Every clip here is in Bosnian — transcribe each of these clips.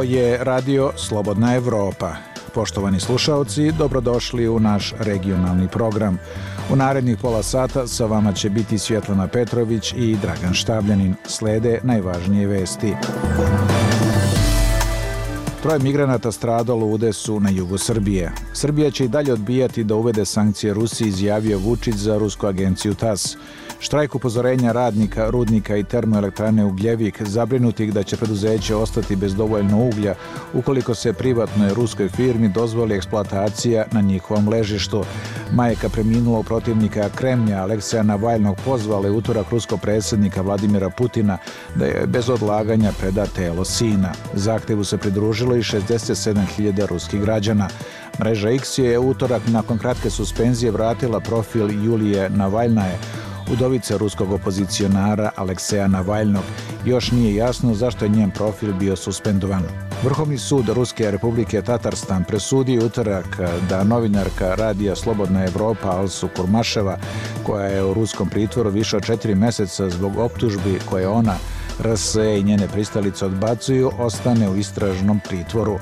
Ovo je radio Slobodna Evropa. Poštovani slušalci, dobrodošli u naš regionalni program. U narednih pola sata sa vama će biti Svjetlana Petrović i Dragan Štavljanin. Slede najvažnije vesti. Troje migranata stradalo u Udesu na jugu Srbije. Srbija će i dalje odbijati da uvede sankcije Rusiji, izjavio Vučić za rusku agenciju TAS. Štrajk upozorenja radnika, rudnika i termoelektrane Ugljevik zabrinutih da će preduzeće ostati bez dovoljno uglja ukoliko se privatnoj ruskoj firmi dozvoli eksploatacija na njihovom ležištu. Majka preminula protivnika Kremlja Aleksija Navalnog pozvala je utorak ruskog predsjednika Vladimira Putina da je bez odlaganja preda telo sina. Zahtevu se pridružilo i 67.000 ruskih građana. Mreža X je utorak nakon kratke suspenzije vratila profil Julije Navalnaje, udovice ruskog opozicionara Alekseja Navalnog. Još nije jasno zašto je njen profil bio suspendovan. Vrhovni sud Ruske republike Tatarstan presudi utorak da novinarka radija Slobodna Evropa Alsu Kurmaševa, koja je u ruskom pritvoru više od četiri meseca zbog optužbi koje ona RSE i njene pristalice odbacuju, ostane u istražnom pritvoru.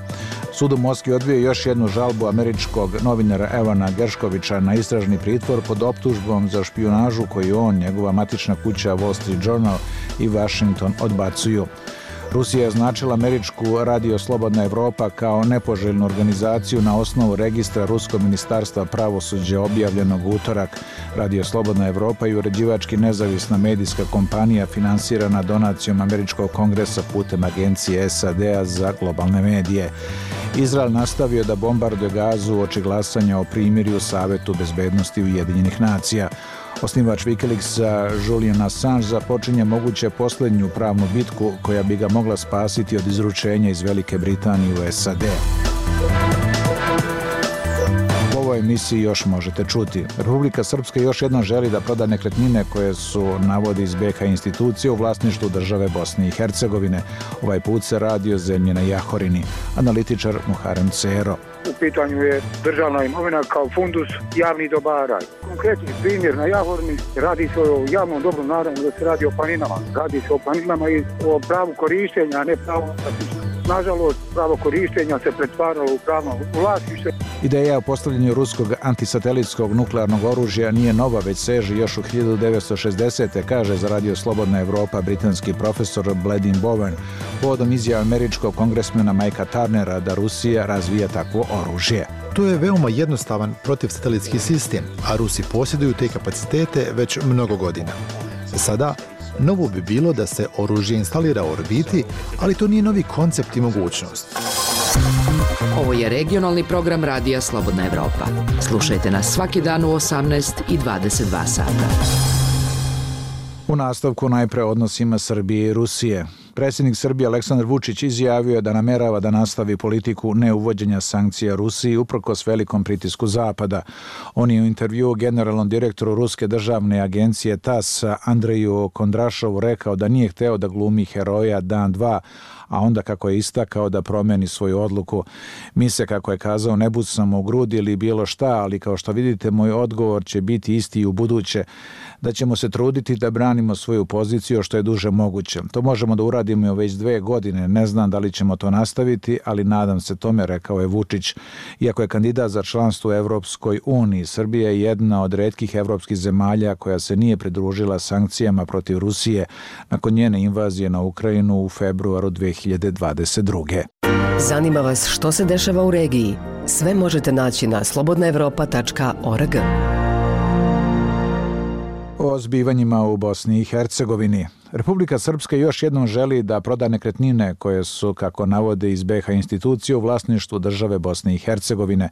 Sud u Moskvi odbio još jednu žalbu američkog novinara Evana Gerškovića na istražni pritvor pod optužbom za špionažu koju on, njegova matična kuća Wall Street Journal i Washington odbacuju. Rusija je označila američku radio Slobodna Evropa kao nepoželjnu organizaciju na osnovu registra Ruskog ministarstva pravosuđe objavljenog utorak. Radio Slobodna Evropa i uređivački nezavisna medijska kompanija finansirana donacijom Američkog kongresa putem agencije SAD-a za globalne medije. Izrael nastavio da bombarduje gazu oči glasanja o primirju Savetu bezbednosti Ujedinjenih nacija. Osnivač Wikileaksa Julian Assange započinje moguće posljednju pravnu bitku koja bi ga mogla spasiti od izručenja iz Velike Britanije u SAD U ovoj emisiji još možete čuti. Republika Srpska još jednom želi da proda nekretnine koje su navodi iz BH institucije u vlasništu države Bosne i Hercegovine. Ovaj put se radi o zemlji na Jahorini. Analitičar Muharem Cero. U pitanju je državna imovina kao fundus javnih dobara. Konkretni primjer na Jahorini radi se o javnom dobru, naravno da se radi o planinama. Radi se o planinama i o pravu korištenja, a ne pravu nažalost, pravo korištenja se pretvaralo u pravno vlasništvo. Ideja o postavljanju ruskog antisatelitskog nuklearnog oružja nije nova, već seže još u 1960. kaže za Radio Slobodna Evropa britanski profesor Bledin Bowen povodom izjava američkog kongresmena Majka Tarnera da Rusija razvija takvo oružje. To je veoma jednostavan protivsatelitski sistem, a Rusi posjeduju te kapacitete već mnogo godina. Sada, Novo bi bilo da se oružje instalira u orbiti, ali to nije novi koncept i mogućnost. Ovo je regionalni program Radija Slobodna Evropa. Slušajte nas svaki dan u 18 i 22 sata. U nastavku najpre odnosima Srbije i Rusije. Predsjednik Srbije Aleksandar Vučić izjavio je da namerava da nastavi politiku neuvođenja sankcija Rusiji uprkos velikom pritisku Zapada. On je u intervju generalnom direktoru Ruske državne agencije TAS Andreju Kondrašovu rekao da nije hteo da glumi heroja dan dva, a onda kako je istakao da promeni svoju odluku. Mi se, kako je kazao, ne bucamo u grudi ili bilo šta, ali kao što vidite, moj odgovor će biti isti i u buduće da ćemo se truditi da branimo svoju poziciju što je duže moguće. To možemo da uradimo već dve godine, ne znam da li ćemo to nastaviti, ali nadam se tome, rekao je Vučić. Iako je kandidat za članstvo u Evropskoj uniji, Srbija je jedna od redkih evropskih zemalja koja se nije pridružila sankcijama protiv Rusije nakon njene invazije na Ukrajinu u februaru 2022. Zanima vas što se dešava u regiji? Sve možete naći na slobodnaevropa.org o zbivanjima u Bosni i Hercegovini. Republika Srpska još jednom želi da proda nekretnine koje su, kako navode iz BH institucije, u vlasništvu države Bosne i Hercegovine.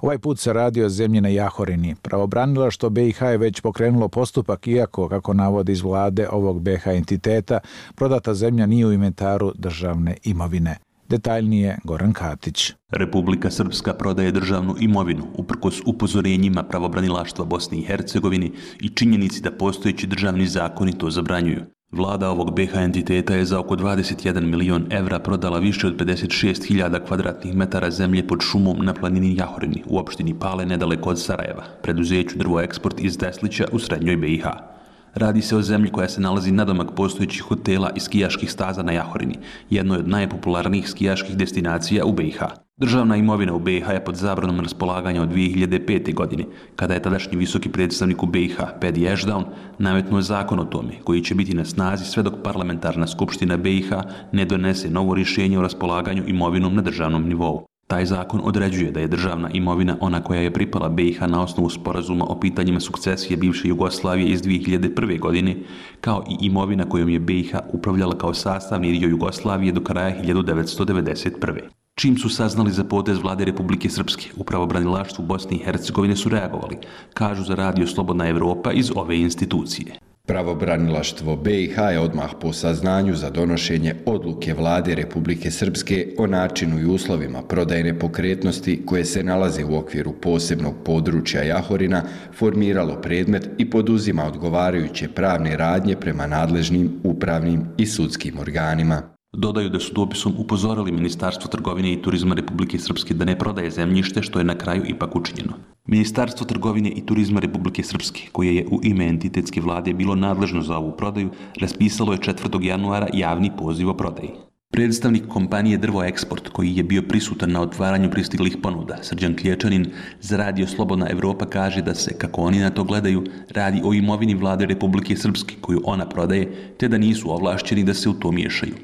Ovaj put se radi o zemlji na Jahorini. Pravobranila što BiH je već pokrenulo postupak, iako, kako navode iz vlade ovog BH entiteta, prodata zemlja nije u inventaru državne imovine. Detaljnije Goran Katić. Republika Srpska prodaje državnu imovinu uprkos upozorenjima pravobranilaštva Bosni i Hercegovini i činjenici da postojeći državni zakoni to zabranjuju. Vlada ovog BH entiteta je za oko 21 milion evra prodala više od 56.000 kvadratnih metara zemlje pod šumom na planini Jahorini u opštini Pale nedaleko od Sarajeva, preduzeću Drvo Eksport iz Deslića u srednjoj BiH. Radi se o zemlji koja se nalazi nadomak postojećih hotela i skijaških staza na Jahorini, jednoj od najpopularnijih skijaških destinacija u BiH. Državna imovina u BiH je pod zabranom raspolaganja od 2005. godine, kada je tadašnji visoki predstavnik u BiH, Pedi Ashdown, nametnuo zakon o tome, koji će biti na snazi sve dok parlamentarna skupština BiH ne donese novo rješenje o raspolaganju imovinom na državnom nivou. Taj zakon određuje da je državna imovina ona koja je pripala BiH na osnovu sporazuma o pitanjima sukcesije bivše Jugoslavije iz 2001. godine, kao i imovina kojom je BiH upravljala kao sastavni dio Jugoslavije do kraja 1991. Čim su saznali za potez vlade Republike Srpske, upravo branilaštvu Bosne i Hercegovine su reagovali, kažu za radio Slobodna Evropa iz ove institucije. Pravobranilaštvo BiH je odmah po saznanju za donošenje odluke vlade Republike Srpske o načinu i uslovima prodaje nepokretnosti koje se nalaze u okviru posebnog područja Jahorina formiralo predmet i poduzima odgovarajuće pravne radnje prema nadležnim upravnim i sudskim organima. Dodaju da su dopisom upozorili Ministarstvo trgovine i turizma Republike Srpske da ne prodaje zemljište, što je na kraju ipak učinjeno. Ministarstvo trgovine i turizma Republike Srpske, koje je u ime entitetske vlade bilo nadležno za ovu prodaju, raspisalo je 4. januara javni poziv o prodaji. Predstavnik kompanije Drvo Eksport, koji je bio prisutan na otvaranju pristiglih ponuda, Srđan Klječanin, za radio Slobodna Evropa kaže da se, kako oni na to gledaju, radi o imovini vlade Republike Srpske koju ona prodaje, te da nisu ovlašćeni da se u to miješaju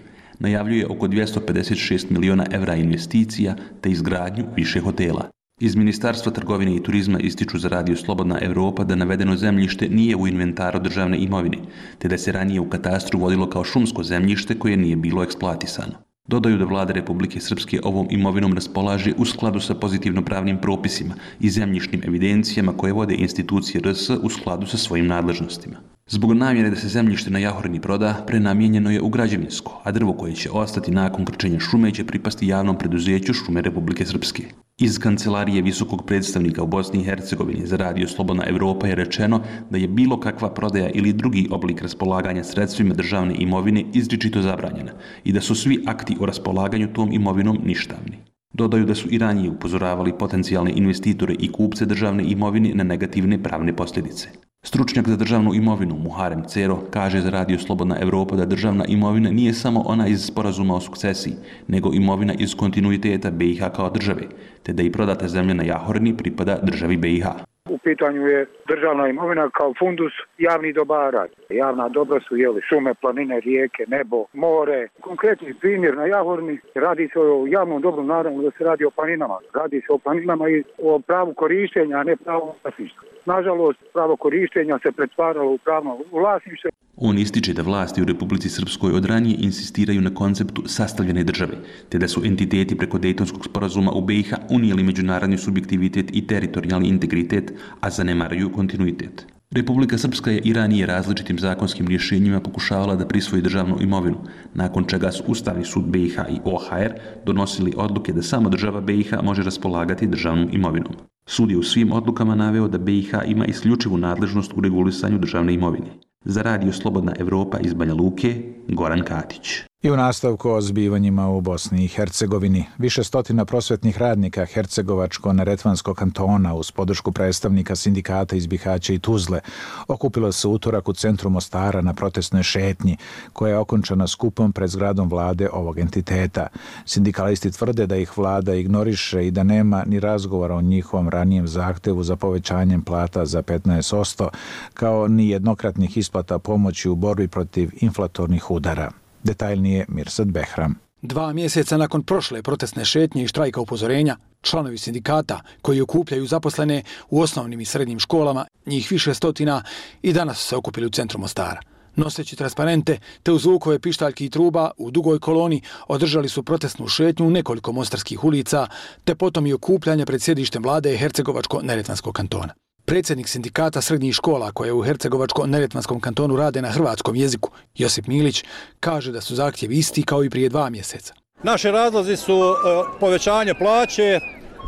najavljuje oko 256 miliona evra investicija te izgradnju više hotela. Iz Ministarstva trgovine i turizma ističu za radio Slobodna Evropa da navedeno zemljište nije u inventaru državne imovine, te da se ranije u katastru vodilo kao šumsko zemljište koje nije bilo eksploatisano. Dodaju da vlada Republike Srpske ovom imovinom raspolaže u skladu sa pozitivno pravnim propisima i zemljišnim evidencijama koje vode institucije RS u skladu sa svojim nadležnostima. Zbog namjere da se zemljište na Jahorini proda, prenamijenjeno je u građevinsko, a drvo koje će ostati nakon krčenja šume će pripasti javnom preduzeću Šume Republike Srpske. Iz kancelarije visokog predstavnika u Bosni i Hercegovini za radio Slobodna Evropa je rečeno da je bilo kakva prodaja ili drugi oblik raspolaganja sredstvima državne imovine izričito zabranjena i da su svi akti o raspolaganju tom imovinom ništavni. Dodaju da su i ranije upozoravali potencijalne investitore i kupce državne imovine na negativne pravne posljedice. Stručnjak za državnu imovinu Muharem Cero kaže za Radio Slobodna Evropa da državna imovina nije samo ona iz sporazuma o sukcesiji, nego imovina iz kontinuiteta BiH kao države, te da i prodata zemlja na Jahorni pripada državi BiH. U pitanju je državna imovina kao fundus javni dobara. Javna dobra su jeli šume, planine, rijeke, nebo, more. Konkretni primjer na Jahorni radi se o javnom dobru, naravno da se radi o planinama. Radi se o planinama i o pravu korištenja, a ne pravu vlasništva. Nažalost, pravo korištenja se pretvaralo u pravno vlasništvo. On ističe da vlasti u Republici Srpskoj od ranije insistiraju na konceptu sastavljene države, te da su entiteti preko Dejtonskog sporazuma u BiH unijeli međunarodni subjektivitet i teritorijalni integritet, a zanemaraju kontinuitet. Republika Srpska je i ranije različitim zakonskim rješenjima pokušavala da prisvoji državnu imovinu, nakon čega su Ustavni sud BiH i OHR donosili odluke da samo država BiH može raspolagati državnom imovinom. Sud je u svim odlukama naveo da BiH ima isključivu nadležnost u regulisanju državne imovine. Za radio Slobodna Evropa iz Banja Luke, Goran Katić. I u nastavku o zbivanjima u Bosni i Hercegovini, više stotina prosvetnih radnika Hercegovačko-Neretvanskog kantona uz podršku predstavnika sindikata iz Bihaća i Tuzle okupilo se utorak u centru Mostara na protestnoj šetnji koja je okončana skupom pred zgradom vlade ovog entiteta. Sindikalisti tvrde da ih vlada ignoriše i da nema ni razgovora o njihovom ranijem zahtevu za povećanjem plata za 15%, kao ni jednokratnih isplata pomoći u borbi protiv inflatornih udara. Detaljnije Mirsad Behram. Dva mjeseca nakon prošle protestne šetnje i štrajka upozorenja, članovi sindikata koji okupljaju zaposlene u osnovnim i srednjim školama, njih više stotina, i danas su se okupili u centru Mostara. Noseći transparente te u zvukove pištaljki i truba u dugoj koloni održali su protestnu šetnju u nekoliko mostarskih ulica, te potom i okupljanje pred sjedištem vlade Hercegovačko-Neretvanskog kantona. Predsjednik sindikata srednjih škola koje u Hercegovačko-Neretvanskom kantonu rade na hrvatskom jeziku, Josip Milić, kaže da su zahtjevi isti kao i prije dva mjeseca. Naše razlozi su e, povećanje plaće,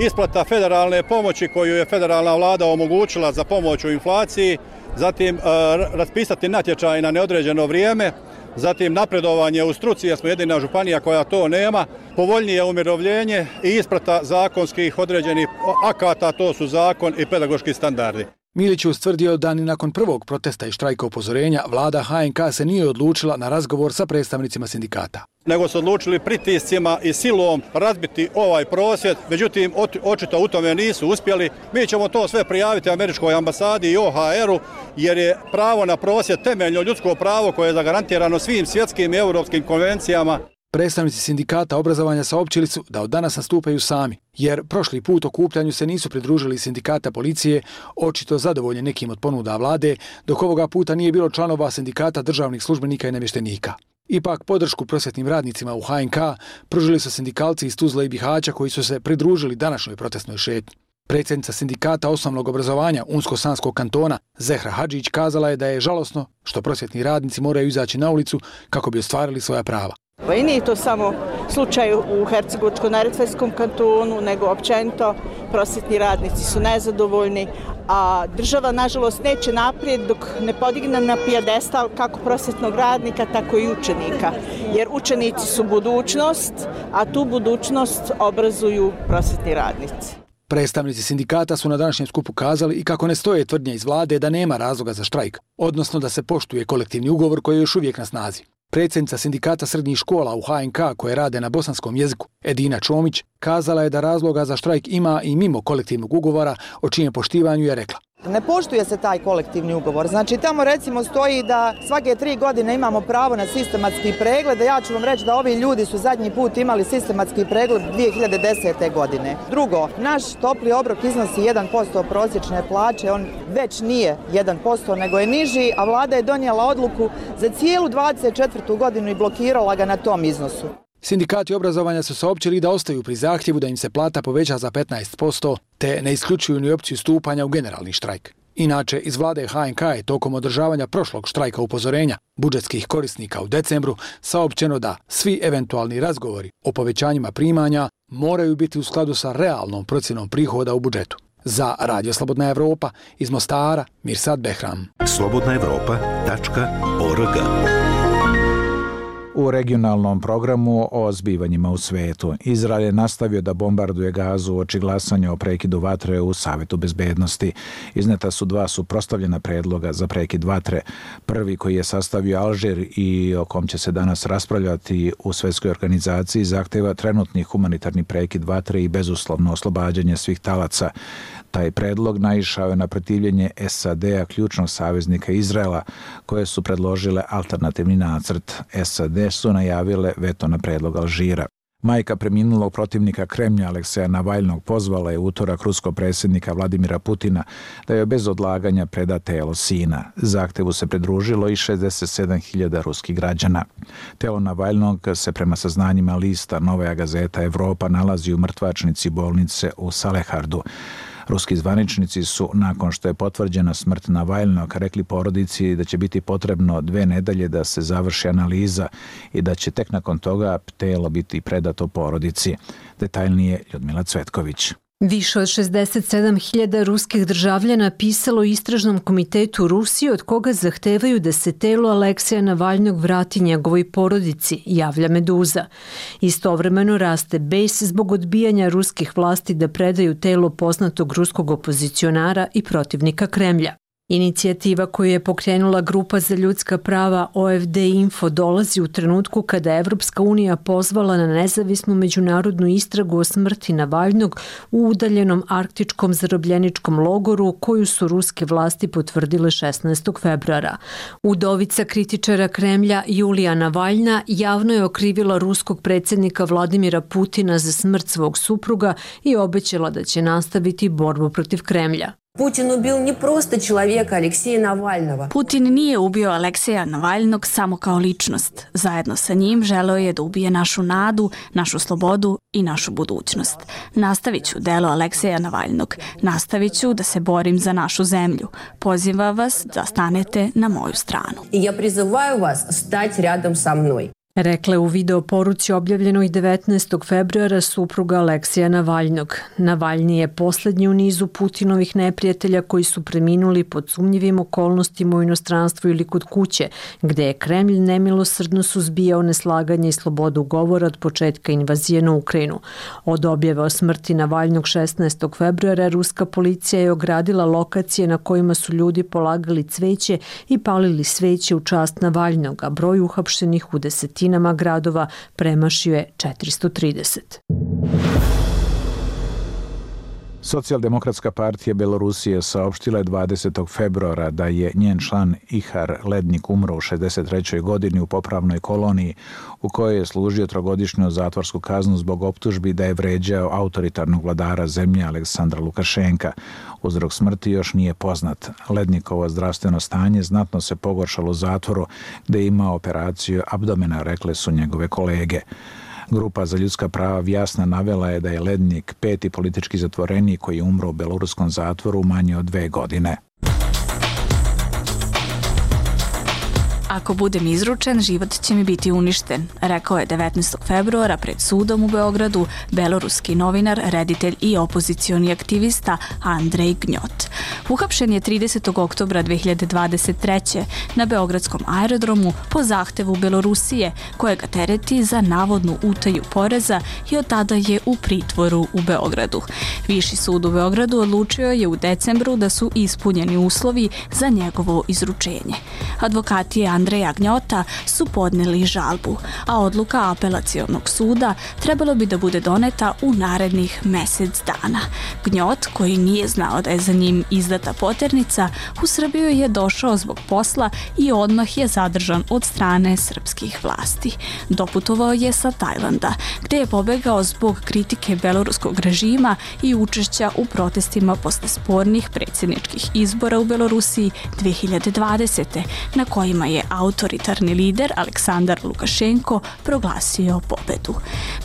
isplata federalne pomoći koju je federalna vlada omogućila za pomoć u inflaciji, zatim e, raspisati natječaj na neodređeno vrijeme, zatim napredovanje u struci, jer smo jedina županija koja to nema, povoljnije umirovljenje i isprata zakonskih određenih akata, to su zakon i pedagoški standardi. Milić je ustvrdio da ni nakon prvog protesta i štrajka upozorenja vlada HNK se nije odlučila na razgovor sa predstavnicima sindikata. Nego su odlučili pritiscima i silom razbiti ovaj prosvjed. međutim očito u tome nisu uspjeli. Mi ćemo to sve prijaviti Američkoj ambasadi i OHR-u jer je pravo na prosvjed temeljno ljudsko pravo koje je zagarantirano svim svjetskim i europskim konvencijama. Predstavnici sindikata obrazovanja saopćili su da od danas nastupaju sami, jer prošli put okupljanju se nisu pridružili sindikata policije, očito zadovoljni nekim od ponuda vlade, dok ovoga puta nije bilo članova sindikata državnih službenika i namještenika. Ipak podršku prosjetnim radnicima u HNK pružili su sindikalci iz Tuzla i Bihaća koji su se pridružili današnjoj protestnoj šetnji. Predsjednica sindikata osnovnog obrazovanja Unsko-Sanskog kantona Zehra Hadžić kazala je da je žalosno što prosjetni radnici moraju izaći na ulicu kako bi ostvarili svoja prava. Pa I nije to samo slučaj u Hercegovačko-Neretvajskom kantonu, nego općenito prosjetni radnici su nezadovoljni, a država, nažalost, neće naprijed dok ne podigne na pijadestal kako prosjetnog radnika, tako i učenika. Jer učenici su budućnost, a tu budućnost obrazuju prosjetni radnici. Predstavnici sindikata su na današnjem skupu kazali i kako ne stoje tvrdnje iz vlade da nema razloga za štrajk, odnosno da se poštuje kolektivni ugovor koji je još uvijek na snazi. Predsjednica sindikata srednjih škola u HNK koje rade na bosanskom jeziku, Edina Čomić, kazala je da razloga za štrajk ima i mimo kolektivnog ugovora, o čijem poštivanju je rekla. Ne poštuje se taj kolektivni ugovor. Znači tamo recimo stoji da svake tri godine imamo pravo na sistematski pregled. Ja ću vam reći da ovi ljudi su zadnji put imali sistematski pregled 2010. godine. Drugo, naš topli obrok iznosi 1% prosječne plaće. On već nije 1% nego je niži, a vlada je donijela odluku za cijelu 24. godinu i blokirala ga na tom iznosu. Sindikati obrazovanja su saopćili da ostaju pri zahtjevu da im se plata poveća za 15%, te ne isključuju ni opciju stupanja u generalni štrajk. Inače, iz vlade HNK je tokom održavanja prošlog štrajka upozorenja budžetskih korisnika u decembru saopćeno da svi eventualni razgovori o povećanjima primanja moraju biti u skladu sa realnom procjenom prihoda u budžetu. Za Radio Slobodna Evropa iz Mostara, Mirsad Behram. Slobodnaevropa.org U regionalnom programu o zbivanjima u svetu, Izrael je nastavio da bombarduje gazu oči glasanja o prekidu vatre u Savetu bezbednosti. Izneta su dva suprostavljena predloga za prekid vatre. Prvi koji je sastavio Alžir i o kom će se danas raspravljati u Svetskoj organizaciji zahteva trenutni humanitarni prekid vatre i bezuslovno oslobađanje svih talaca. Taj predlog naišao je na protivljenje SAD-a, ključnog saveznika Izraela, koje su predložile alternativni nacrt. SAD su najavile veto na predlog Alžira. Majka preminulog protivnika Kremlja Alekseja Navalnog pozvala je utorak ruskog predsjednika Vladimira Putina da je bez odlaganja preda telo sina. Zahtevu se pridružilo i 67.000 ruskih građana. Telo Navalnog se prema saznanjima lista Novaja gazeta Evropa nalazi u mrtvačnici bolnice u Salehardu. Ruski zvaničnici su, nakon što je potvrđena smrt Navalnog, rekli porodici da će biti potrebno dve nedelje da se završi analiza i da će tek nakon toga telo biti predato porodici. Detaljnije Ljudmila Cvetković. Više od 67.000 ruskih državljana pisalo istražnom komitetu Rusije od koga zahtevaju da se telo Aleksija Navalnog vrati njegovoj porodici, javlja Meduza. Istovremeno raste bejs zbog odbijanja ruskih vlasti da predaju telo poznatog ruskog opozicionara i protivnika Kremlja. Inicijativa koju je pokrenula Grupa za ljudska prava OFD Info dolazi u trenutku kada je Evropska unija pozvala na nezavisnu međunarodnu istragu o smrti Navalnog u udaljenom arktičkom zarobljeničkom logoru koju su ruske vlasti potvrdile 16. februara. Udovica kritičara Kremlja Julija Navaljna javno je okrivila ruskog predsjednika Vladimira Putina za smrt svog supruga i obećala da će nastaviti borbu protiv Kremlja. Putin ubil ne prosto čovjeka Aleksija Navalnova. Putin nije ubio Aleksija Navalnog samo kao ličnost. Zajedno sa njim želeo je da ubije našu nadu, našu slobodu i našu budućnost. Nastavit ću delo Aleksija Navalnog. Nastavit ću da se borim za našu zemlju. Pozivam vas da stanete na moju stranu. I ja prizivaju vas stati rядом sa mnom. Rekla u video poruci objavljenoj 19. februara supruga Aleksija Navalnog. Navalni je poslednji u nizu Putinovih neprijatelja koji su preminuli pod sumnjivim okolnostima u inostranstvu ili kod kuće, gde je Kremlj nemilosrdno suzbijao neslaganje i slobodu govora od početka invazije na Ukrajinu. Od objave o smrti Navalnog 16. februara ruska policija je ogradila lokacije na kojima su ljudi polagali cveće i palili sveće u čast Navaljnog, a broj uhapšenih u desetinu desetinama gradova premašio je 430. Socijaldemokratska partija Belorusije saopštila je 20. februara da je njen član Ihar Lednik umro u 63. godini u popravnoj koloniji u kojoj je služio trogodišnju zatvorsku kaznu zbog optužbi da je vređao autoritarnog vladara zemlje Aleksandra Lukašenka. Uzrok smrti još nije poznat. Lednikovo zdravstveno stanje znatno se pogoršalo u zatvoru gde imao operaciju abdomena, rekle su njegove kolege. Grupa za ljudska prava Vjasna navela je da je Lednik peti politički zatvoreni koji je umro u beloruskom zatvoru manje od dve godine. Ako budem izručen, život će mi biti uništen, rekao je 19. februara pred sudom u Beogradu beloruski novinar, reditelj i opozicioni aktivista Andrej Gnjot. Uhapšen je 30. oktobra 2023. na Beogradskom aerodromu po zahtevu Belorusije, koje ga tereti za navodnu utaju poreza i od tada je u pritvoru u Beogradu. Viši sud u Beogradu odlučio je u decembru da su ispunjeni uslovi za njegovo izručenje. Advokati je Andreja Gnjota su podneli žalbu, a odluka apelacijonog suda trebalo bi da bude doneta u narednih mesec dana. Gnjot, koji nije znao da je za njim izdata poternica, u Srbiju je došao zbog posla i odmah je zadržan od strane srpskih vlasti. Doputovao je sa Tajlanda, gde je pobegao zbog kritike beloruskog režima i učešća u protestima posle spornih predsjedničkih izbora u Belorusiji 2020. na kojima je autoritarni lider Aleksandar Lukašenko proglasio pobedu.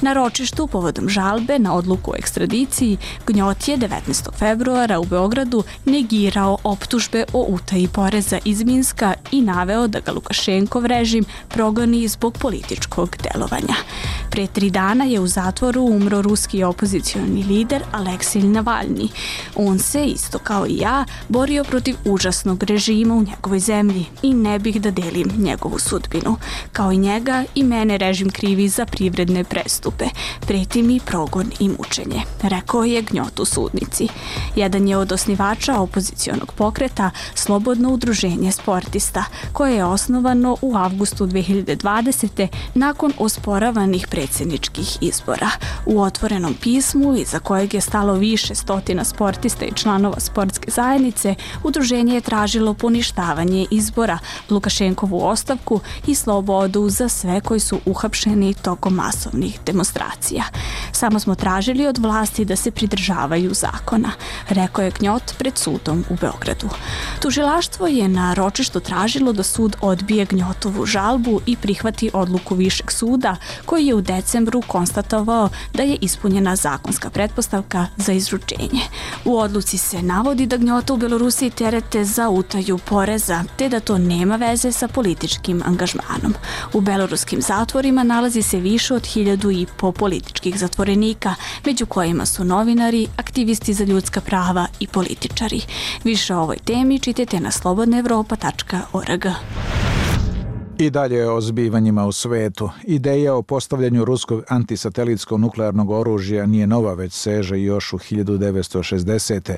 Na ročištu povodom žalbe na odluku o ekstradiciji Gnjot je 19. februara u Beogradu negirao optužbe o utaji poreza iz Minska i naveo da ga Lukašenkov režim progoni zbog političkog delovanja. Pre tri dana je u zatvoru umro ruski opozicioni lider Aleksij Navalni. On se, isto kao i ja, borio protiv užasnog režima u njegovoj zemlji i ne bih da delim njegovu sudbinu. Kao i njega, i mene režim krivi za privredne prestupe. Preti mi progon i mučenje, rekao je gnjot u sudnici. Jedan je od osnivača opozicionog pokreta Slobodno udruženje sportista, koje je osnovano u avgustu 2020. nakon osporavanih predsjedničkih izbora. U otvorenom pismu, iza kojeg je stalo više stotina sportista i članova sportske zajednice, udruženje je tražilo poništavanje izbora, Lukašenkovu ostavku i slobodu za sve koji su uhapšeni tokom masovnih demonstracija. Samo smo tražili od vlasti da se pridržavaju zakona, rekao je Knjot pred sudom u Beogradu. Tužilaštvo je na ročištu tražilo da sud odbije Gnjotovu žalbu i prihvati odluku Višeg suda koji je u decembru konstatovao da je ispunjena zakonska pretpostavka za izručenje. U odluci se navodi da Gnjota u Belorusiji terete za utaju poreza, te da to nema veze sa političkim angažmanom. U beloruskim zatvorima nalazi se više od hiljadu i po političkih zatvorenika, među kojima su novinari, aktivisti za ljudska prava i političari. Više o ovoj temi čitajte na slobodnaevropa.org. I dalje o zbivanjima u svetu. Ideja o postavljanju ruskog antisatelitskog nuklearnog oružja nije nova, već seže još u 1960.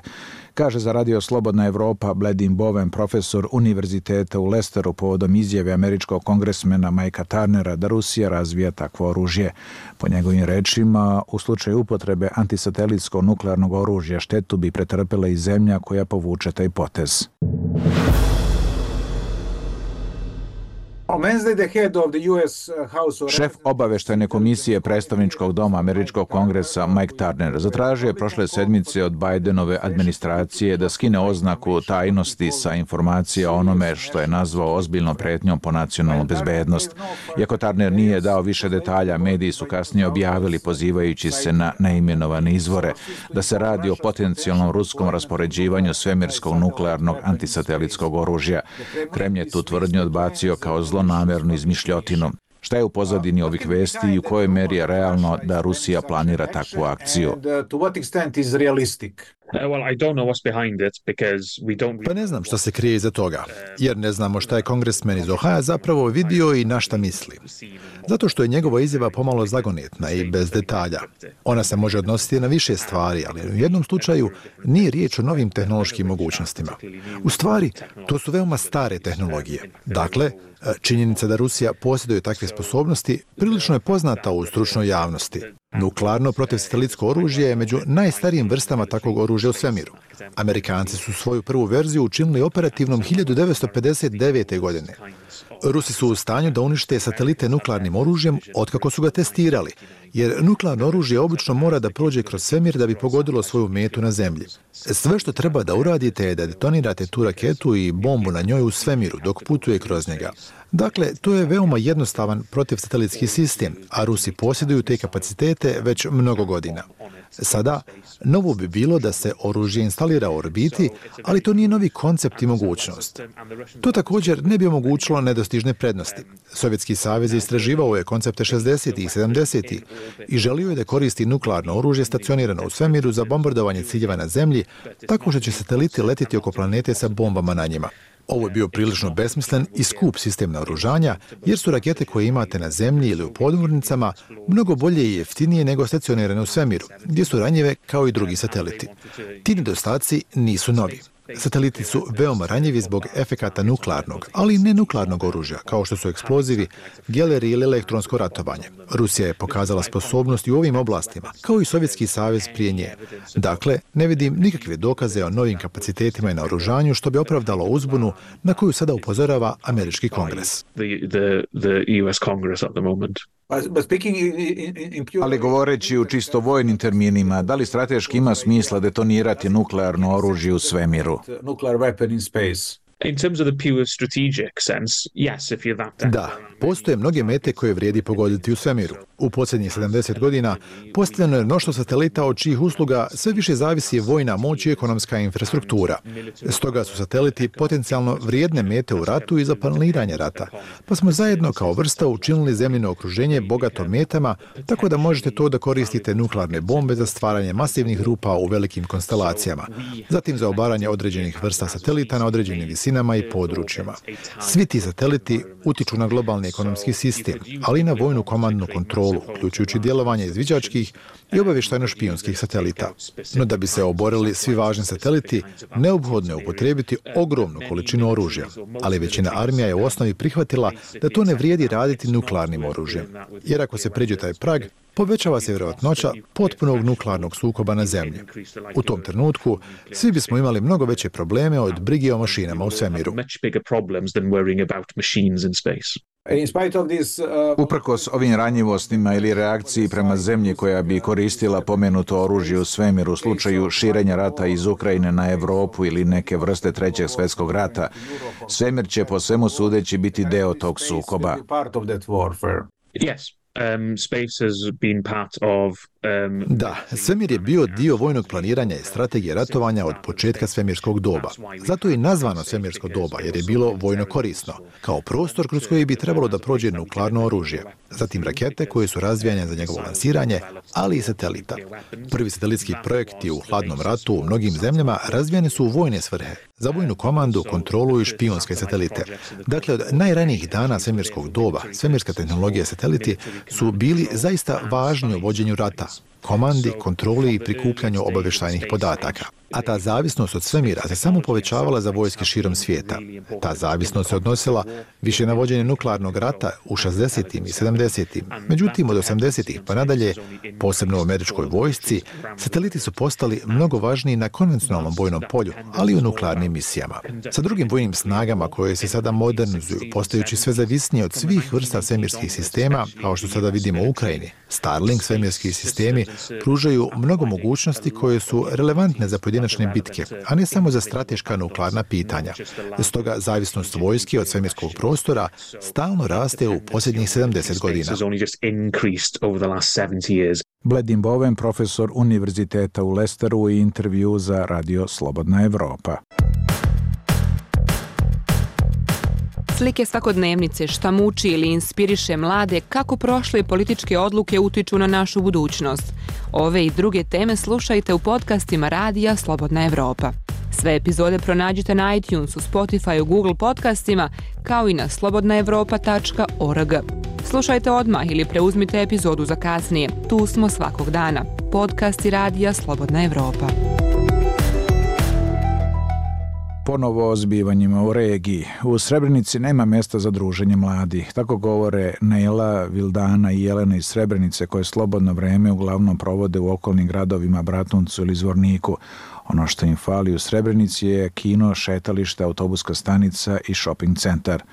Kaže za Radio Slobodna Evropa Bledin Boven, profesor univerziteta u Lesteru povodom izjave američkog kongresmena Majka Tarnera da Rusija razvija takvo oružje. Po njegovim rečima, u slučaju upotrebe antisatelitskog nuklearnog oružja štetu bi pretrpela i zemlja koja povuče taj potez. Uh, Šef obaveštajne komisije predstavničkog doma Američkog kongresa Mike Turner zatražio je prošle sedmice od Bidenove administracije da skine oznaku tajnosti sa informacija o onome što je nazvao ozbiljno pretnjom po nacionalnu bezbednost. Iako Turner nije dao više detalja, mediji su kasnije objavili pozivajući se na neimenovane izvore da se radi o potencijalnom ruskom raspoređivanju svemirskog nuklearnog antisatelitskog oružja. Kremlj je tu tvrdnju odbacio kao zlo zlonamernu izmišljotinu. Šta je u pozadini ovih vesti i u kojoj meri je realno da Rusija planira takvu akciju? Pa ne znam šta se krije iza toga, jer ne znamo šta je kongresmen iz Ohaja zapravo vidio i na šta misli. Zato što je njegova izjava pomalo zagonetna i bez detalja. Ona se može odnositi na više stvari, ali u jednom slučaju nije riječ o novim tehnološkim mogućnostima. U stvari, to su veoma stare tehnologije. Dakle, činjenica da Rusija posjeduje takve sposobnosti prilično je poznata u stručnoj javnosti. Nuklearno protivsatelitsko oružje je među najstarijim vrstama takvog oružja u svemiru. Amerikanci su svoju prvu verziju učinili operativnom 1959. godine. Rusi su u stanju da unište satelite nuklearnim oružjem otkako su ga testirali, jer nuklearno oružje obično mora da prođe kroz svemir da bi pogodilo svoju metu na zemlji. Sve što treba da uradite je da detonirate tu raketu i bombu na njoj u svemiru dok putuje kroz njega. Dakle, to je veoma jednostavan protivsatelitski sistem, a Rusi posjeduju te kapacitete već mnogo godina. Sada, novo bi bilo da se oružje instalira u orbiti, ali to nije novi koncept i mogućnost. To također ne bi omogućilo nedostižne prednosti. Sovjetski savez istraživao je koncepte 60. i 70. i želio je da koristi nuklearno oružje stacionirano u svemiru za bombardovanje ciljeva na zemlji, tako što će sateliti letiti oko planete sa bombama na njima. Ovo je bio prilično besmislen i skup sistem naoružanja, jer su rakete koje imate na zemlji ili u podmornicama mnogo bolje i jeftinije nego stacionirane u svemiru, gdje su ranjive kao i drugi sateliti. Ti nedostaci nisu novi. Sateliti su veoma ranjivi zbog efekata nuklearnog, ali ne nuklearnog oružja, kao što su eksplozivi, geleri ili elektronsko ratovanje. Rusija je pokazala sposobnosti u ovim oblastima, kao i Sovjetski savez prije nje. Dakle, ne vidim nikakve dokaze o novim kapacitetima i naoružanju što bi opravdalo uzbunu na koju sada upozorava Američki kongres. The the US Congress at the moment Ali govoreći u čisto vojnim terminima, da li strateški ima smisla detonirati nuklearno oružje u svemiru? In in terms of the pure strategic sense, yes, if you're that Da, postoje mnoge mete koje vrijedi pogoditi u svemiru. U posljednjih 70 godina postavljeno je mnoštvo satelita od čijih usluga sve više zavisi vojna moć i ekonomska infrastruktura. Stoga su sateliti potencijalno vrijedne mete u ratu i za planiranje rata. Pa smo zajedno kao vrsta učinili zemljino okruženje bogato metama, tako da možete to da koristite nuklearne bombe za stvaranje masivnih rupa u velikim konstelacijama. Zatim za obaranje određenih vrsta satelita na određenim visinama i područjima. Svi ti sateliti utiču na globalni ekonomski sistem, ali i na vojnu komandnu kontrolu uključujući djelovanje izviđačkih i obavještajno-špijunskih satelita. No da bi se oborili svi važni sateliti, neobhodno je upotrebiti ogromnu količinu oružja, ali većina armija je u osnovi prihvatila da to ne vrijedi raditi nuklearnim oružjem. Jer ako se pređe taj prag, povećava se vjerojatnoća potpunog nuklearnog sukoba na zemlji. U tom trenutku svi bismo imali mnogo veće probleme od brige o mašinama u svemiru. Uh, Uprkos ovim ranjivostima ili reakciji prema zemlji koja bi koristila pomenuto oružje u svemiru u slučaju širenja rata iz Ukrajine na Evropu ili neke vrste trećeg svetskog rata, svemir će po svemu sudeći biti deo tog sukoba. Yes. Um, space has been part of Da, svemir je bio dio vojnog planiranja i strategije ratovanja od početka svemirskog doba. Zato je nazvano svemirsko doba, jer je bilo vojno korisno, kao prostor kroz koji bi trebalo da prođe nuklearno oružje. Zatim rakete koje su razvijanje za njegovo lansiranje, ali i satelita. Prvi satelitski projekti u hladnom ratu u mnogim zemljama razvijeni su u vojne svrhe, za vojnu komandu, kontrolu i špionske satelite. Dakle, od najranijih dana svemirskog doba, svemirska tehnologija sateliti su bili zaista važni u vođenju rata, us. Komandi, kontroli i prikupljanju obavještajnih podataka a ta zavisnost od svemira se samo povećavala za vojske širom svijeta. Ta zavisnost se odnosila više na vođenje nuklearnog rata u 60. i 70. Međutim, od 80. pa nadalje, posebno u američkoj vojsci, sateliti su postali mnogo važniji na konvencionalnom vojnom polju, ali i u nuklearnim misijama. Sa drugim vojnim snagama koje se sada modernizuju, postajući sve zavisnije od svih vrsta svemirskih sistema, kao što sada vidimo u Ukrajini, Starlink svemirski sistemi pružaju mnogo mogućnosti koje su relevantne za pojedinačne bitke, a ne samo za strateška nuklearna pitanja. Stoga zavisnost vojske od svemirskog prostora stalno raste u posljednjih 70 godina. Bledim Boven, profesor Univerziteta u Lesteru i intervju za Radio Slobodna Evropa. Slike svakodnevnice šta muči ili inspiriše mlade kako prošle političke odluke utiču na našu budućnost. Ove i druge teme slušajte u podcastima Radija Slobodna Evropa. Sve epizode pronađite na iTunesu, Spotifyu, Google podcastima, kao i na slobodnaevropa.org. Slušajte odmah ili preuzmite epizodu za kasnije. Tu smo svakog dana. Podcast i Radija Slobodna Evropa ponovo o zbivanjima u regiji. U Srebrenici nema mjesta za druženje mladih. Tako govore Nela, Vildana i Jelena iz Srebrenice koje slobodno vreme uglavnom provode u okolnim gradovima Bratuncu ili Zvorniku. Ono što im fali u Srebrenici je kino, šetalište, autobuska stanica i shopping centar.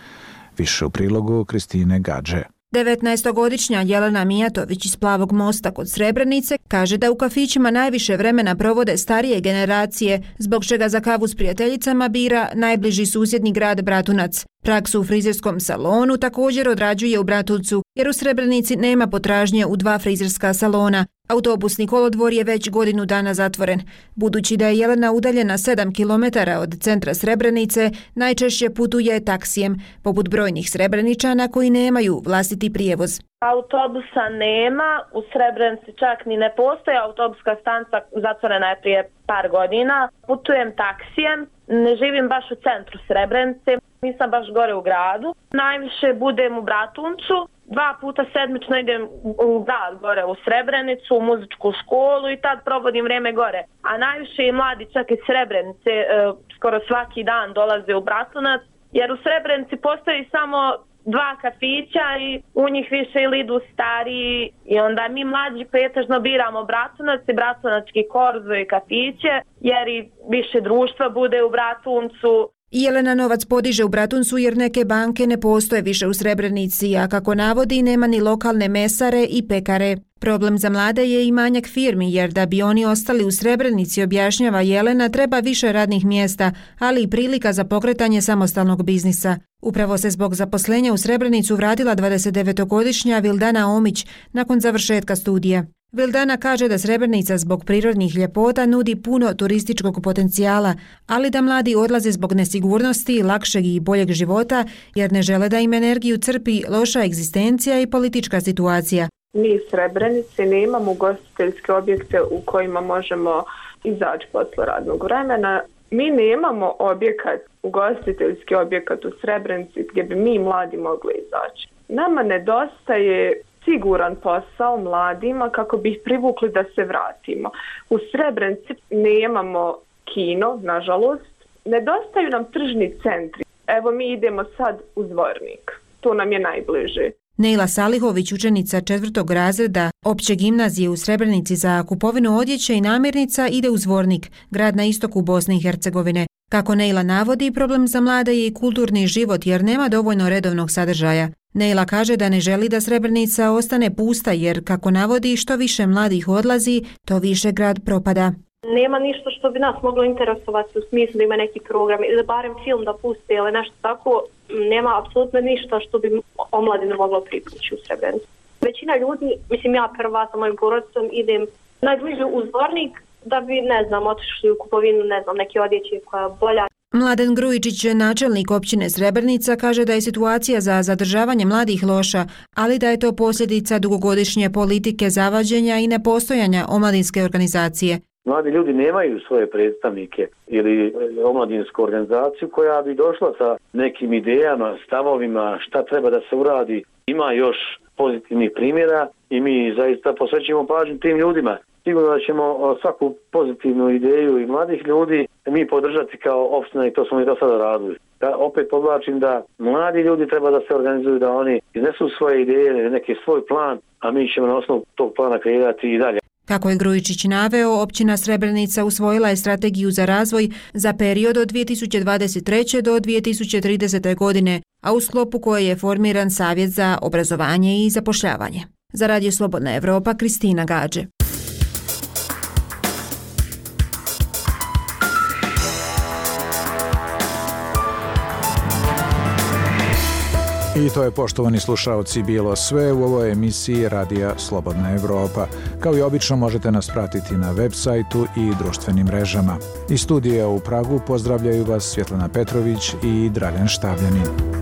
Više u prilogu Kristine Gađe. 19-godišnja Jelena Mijatović iz Plavog mosta kod Srebrenice kaže da u kafićima najviše vremena provode starije generacije, zbog čega za kavu s prijateljicama bira najbliži susjedni grad Bratunac. Praksu u frizerskom salonu također odrađuje u Bratuncu, jer u Srebrenici nema potražnje u dva frizerska salona. Autobusni kolodvor je već godinu dana zatvoren. Budući da je Jelena udaljena 7 km od centra Srebrenice, najčešće putuje taksijem, poput brojnih Srebreničana koji nemaju vlastiti prijevoz. Autobusa nema, u Srebrenici čak ni ne postoje, autobuska stanca zatvorena je prije par godina. Putujem taksijem, ne živim baš u centru Srebrenice, nisam baš gore u gradu. Najviše budem u Bratuncu, dva puta sedmično idem u grad gore u Srebrenicu, u muzičku školu i tad provodim vrijeme gore. A najviše i mladi čak iz Srebrenice e, skoro svaki dan dolaze u Bratunac, jer u Srebrenici postoji samo dva kafića i u njih više ili idu stariji i onda mi mlađi pretežno biramo Bratunac i Bratunački korzo i kafiće jer i više društva bude u Bratuncu. Jelena Novac podiže u Bratuncu jer neke banke ne postoje više u Srebrenici, a kako navodi nema ni lokalne mesare i pekare. Problem za mlade je i manjak firmi jer da bi oni ostali u Srebrenici, objašnjava Jelena, treba više radnih mjesta, ali i prilika za pokretanje samostalnog biznisa. Upravo se zbog zaposlenja u Srebrenicu vratila 29-godišnja Vildana Omić nakon završetka studija. Vildana kaže da Srebrenica zbog prirodnih ljepota nudi puno turističkog potencijala, ali da mladi odlaze zbog nesigurnosti, lakšeg i boljeg života, jer ne žele da im energiju crpi loša egzistencija i politička situacija. Mi iz Srebrenice nemamo gostiteljske objekte u kojima možemo izaći posle radnog vremena. Mi nemamo objekat, ugostiteljski objekat u Srebrenici gdje bi mi mladi mogli izaći. Nama nedostaje siguran posao mladima kako bi ih privukli da se vratimo. U Srebrenici nemamo kino, nažalost. Nedostaju nam tržni centri. Evo mi idemo sad u Zvornik. To nam je najbliže. Neila Salihović, učenica četvrtog razreda opće gimnazije u Srebrenici za kupovinu odjeće i namirnica, ide u Zvornik, grad na istoku Bosne i Hercegovine. Kako Neila navodi, problem za mlade je i kulturni život jer nema dovoljno redovnog sadržaja. Neila kaže da ne želi da Srebrenica ostane pusta jer, kako navodi, što više mladih odlazi, to više grad propada. Nema ništa što bi nas moglo interesovati u smislu da ima neki program ili barem film da puste ili nešto tako. Nema apsolutno ništa što bi omladinu moglo pripući u Srebrenicu. Većina ljudi, mislim ja prva sa mojim porodicom, idem najbliže u zvornik da bi, ne znam, otišli u kupovinu, ne znam, neke odjeće koja bolja. Mladen Grujičić, načelnik općine Srebrnica, kaže da je situacija za zadržavanje mladih loša, ali da je to posljedica dugogodišnje politike zavađenja i nepostojanja omladinske organizacije. Mladi ljudi nemaju svoje predstavnike ili e, omladinsku organizaciju koja bi došla sa nekim idejama, stavovima, šta treba da se uradi. Ima još pozitivnih primjera i mi zaista posvećimo pažnju tim ljudima sigurno da ćemo svaku pozitivnu ideju i mladih ljudi mi podržati kao opština i to smo i do sada radili. Ja opet podlačim da mladi ljudi treba da se organizuju, da oni iznesu svoje ideje, neki svoj plan, a mi ćemo na osnovu tog plana kreirati i dalje. Kako je Grujičić naveo, općina Srebrenica usvojila je strategiju za razvoj za period od 2023. do 2030. godine, a u sklopu koje je formiran Savjet za obrazovanje i zapošljavanje. Za Radio Slobodna Evropa, Kristina Gađe. I to je poštovani slušalci bilo sve u ovoj emisiji Radija Slobodna Evropa. Kao i obično možete nas pratiti na web sajtu i društvenim mrežama. Iz studija u Pragu pozdravljaju vas Svjetlana Petrović i Dragan Štavljanin.